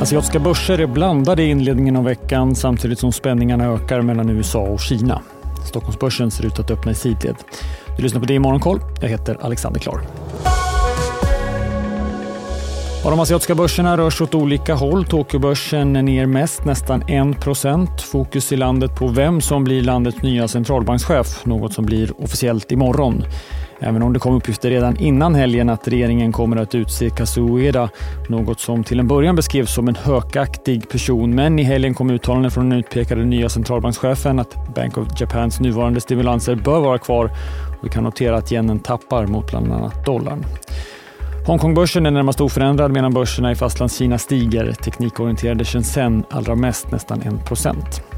Asiatiska börser är blandade i inledningen av veckan samtidigt som spänningarna ökar mellan USA och Kina. Stockholmsbörsen ser ut att öppna i sidled. Du lyssnar på det i Morgonkoll. Jag heter Alexander Klar. Och de asiatiska börserna rör sig åt olika håll. Tokyobörsen är ner mest, nästan 1 Fokus i landet på vem som blir landets nya centralbankschef, något som blir officiellt imorgon. Även om det kom uppgifter redan innan helgen att regeringen kommer att utse Kazuo något som till en början beskrevs som en hökaktig person. Men i helgen kom uttalanden från den utpekade nya centralbankschefen att Bank of Japans nuvarande stimulanser bör vara kvar och vi kan notera att yenen tappar mot bland annat dollarn. Hongkongbörsen är närmast oförändrad medan börserna i Fastlandskina stiger. Teknikorienterade Shenzhen allra mest, nästan 1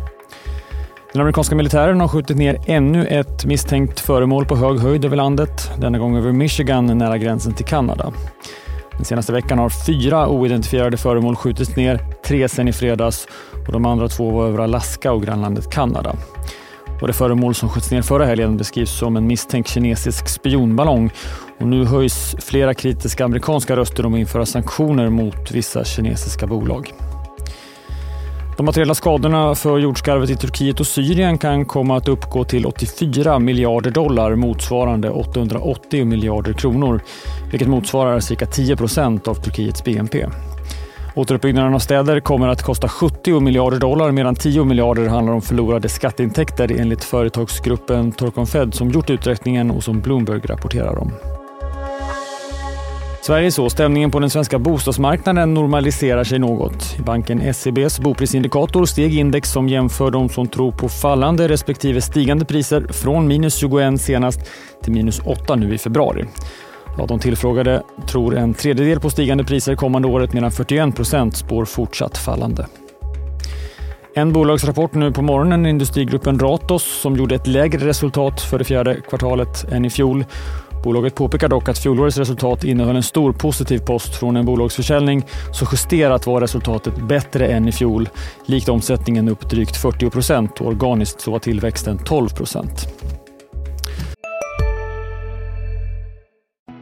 den amerikanska militären har skjutit ner ännu ett misstänkt föremål på hög höjd över landet, denna gång över Michigan nära gränsen till Kanada. Den senaste veckan har fyra oidentifierade föremål skjutits ner, tre sen i fredags och de andra två var över Alaska och grannlandet Kanada. Och det föremål som sköts ner förra helgen beskrivs som en misstänkt kinesisk spionballong och nu höjs flera kritiska amerikanska röster om att införa sanktioner mot vissa kinesiska bolag. De materiella skadorna för jordskarvet i Turkiet och Syrien kan komma att uppgå till 84 miljarder dollar motsvarande 880 miljarder kronor, vilket motsvarar cirka 10 procent av Turkiets BNP. Återuppbyggnaden av städer kommer att kosta 70 miljarder dollar medan 10 miljarder handlar om förlorade skatteintäkter enligt företagsgruppen Torcon Fed som gjort uträkningen och som Bloomberg rapporterar om. Sverige så. Stämningen på den svenska bostadsmarknaden normaliserar sig något. I banken SEBs boprisindikator steg index som jämför de som tror på fallande respektive stigande priser från minus 21 senast till minus 8 nu i februari. Av de tillfrågade tror en tredjedel på stigande priser kommande året medan 41 procent spår fortsatt fallande. En bolagsrapport nu på morgonen, industrigruppen Ratos, som gjorde ett lägre resultat för det fjärde kvartalet än i fjol. Bolaget påpekar dock att fjolårets resultat innehöll en stor positiv post från en bolagsförsäljning, så justerat var resultatet bättre än i fjol. Likt omsättningen upp drygt 40 procent och organiskt så var tillväxten 12 procent.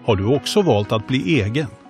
Har du också valt att bli egen?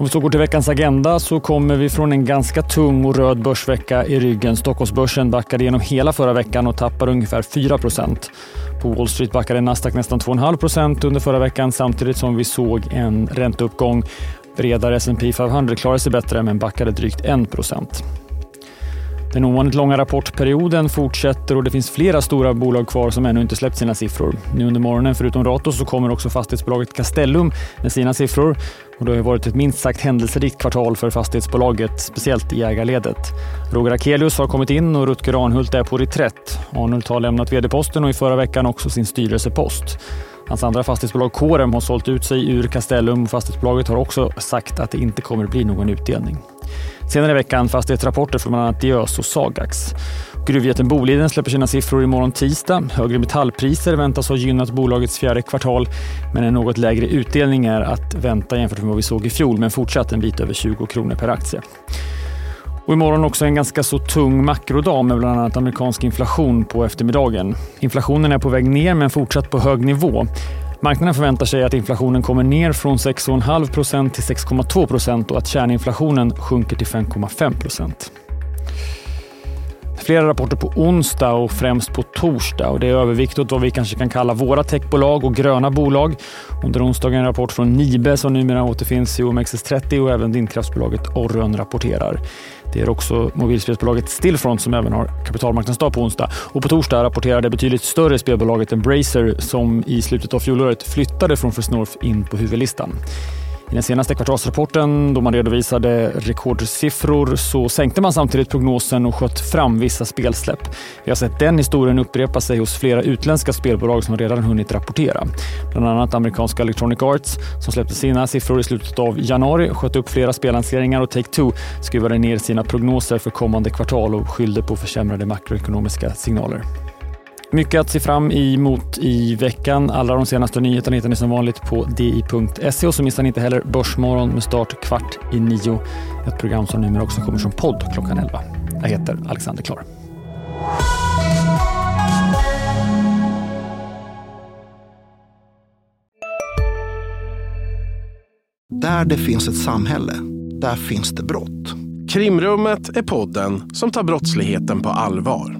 Om vi så går till veckans agenda så kommer vi från en ganska tung och röd börsvecka i ryggen. Stockholmsbörsen backade genom hela förra veckan och tappar ungefär 4% På Wall Street backade Nasdaq nästan 2,5% under förra veckan samtidigt som vi såg en ränteuppgång. Bredare S&P 500 klarade sig bättre men backade drygt 1 den ovanligt långa rapportperioden fortsätter och det finns flera stora bolag kvar som ännu inte släppt sina siffror. Nu under morgonen, förutom Ratos, så kommer också fastighetsbolaget Castellum med sina siffror. Och det har varit ett minst sagt händelserikt kvartal för fastighetsbolaget, speciellt i ägarledet. Roger Akelius har kommit in och Rutger Arnhult är på reträtt. Arnhult har lämnat vd-posten och i förra veckan också sin styrelsepost. Hans andra fastighetsbolag Corem har sålt ut sig ur Castellum och fastighetsbolaget har också sagt att det inte kommer bli någon utdelning. Senare i veckan fastighetsrapporter från bland annat Diös och Sagax. Gruvjätten Boliden släpper sina siffror imorgon tisdag. Högre metallpriser väntas ha gynnat bolagets fjärde kvartal, men en något lägre utdelning är att vänta jämfört med vad vi såg i fjol, men fortsatt en bit över 20 kronor per aktie. Och imorgon också en ganska så tung makrodag med bland annat amerikansk inflation på eftermiddagen. Inflationen är på väg ner men fortsatt på hög nivå. Marknaden förväntar sig att inflationen kommer ner från 6,5% till 6,2% och att kärninflationen sjunker till 5,5 Flera rapporter på onsdag och främst på torsdag. Och det är övervikt åt vad vi kanske kan kalla våra techbolag och gröna bolag. Under onsdagen en rapport från Nibe som numera återfinns i OMXS30 och även vindkraftsbolaget Orrön rapporterar. Det är också mobilspelsbolaget Stillfront som även har kapitalmarknadsdag på onsdag. Och på torsdag rapporterar det betydligt större spelbolaget Embracer som i slutet av fjolåret flyttade från First North in på huvudlistan. I den senaste kvartalsrapporten, då man redovisade rekordsiffror, så sänkte man samtidigt prognosen och sköt fram vissa spelsläpp. Vi har sett den historien upprepa sig hos flera utländska spelbolag som redan hunnit rapportera. Bland annat amerikanska Electronic Arts som släppte sina siffror i slutet av januari, sköt upp flera spellanseringar och Take-Two skruvade ner sina prognoser för kommande kvartal och skyllde på försämrade makroekonomiska signaler. Mycket att se fram emot i veckan. Alla de senaste nyheterna hittar ni som vanligt på di.se och så missar ni inte heller Börsmorgon med start kvart i nio. Ett program som numera också kommer som podd klockan 11. Jag heter Alexander Klar. Där det finns ett samhälle, där finns det brott. Krimrummet är podden som tar brottsligheten på allvar.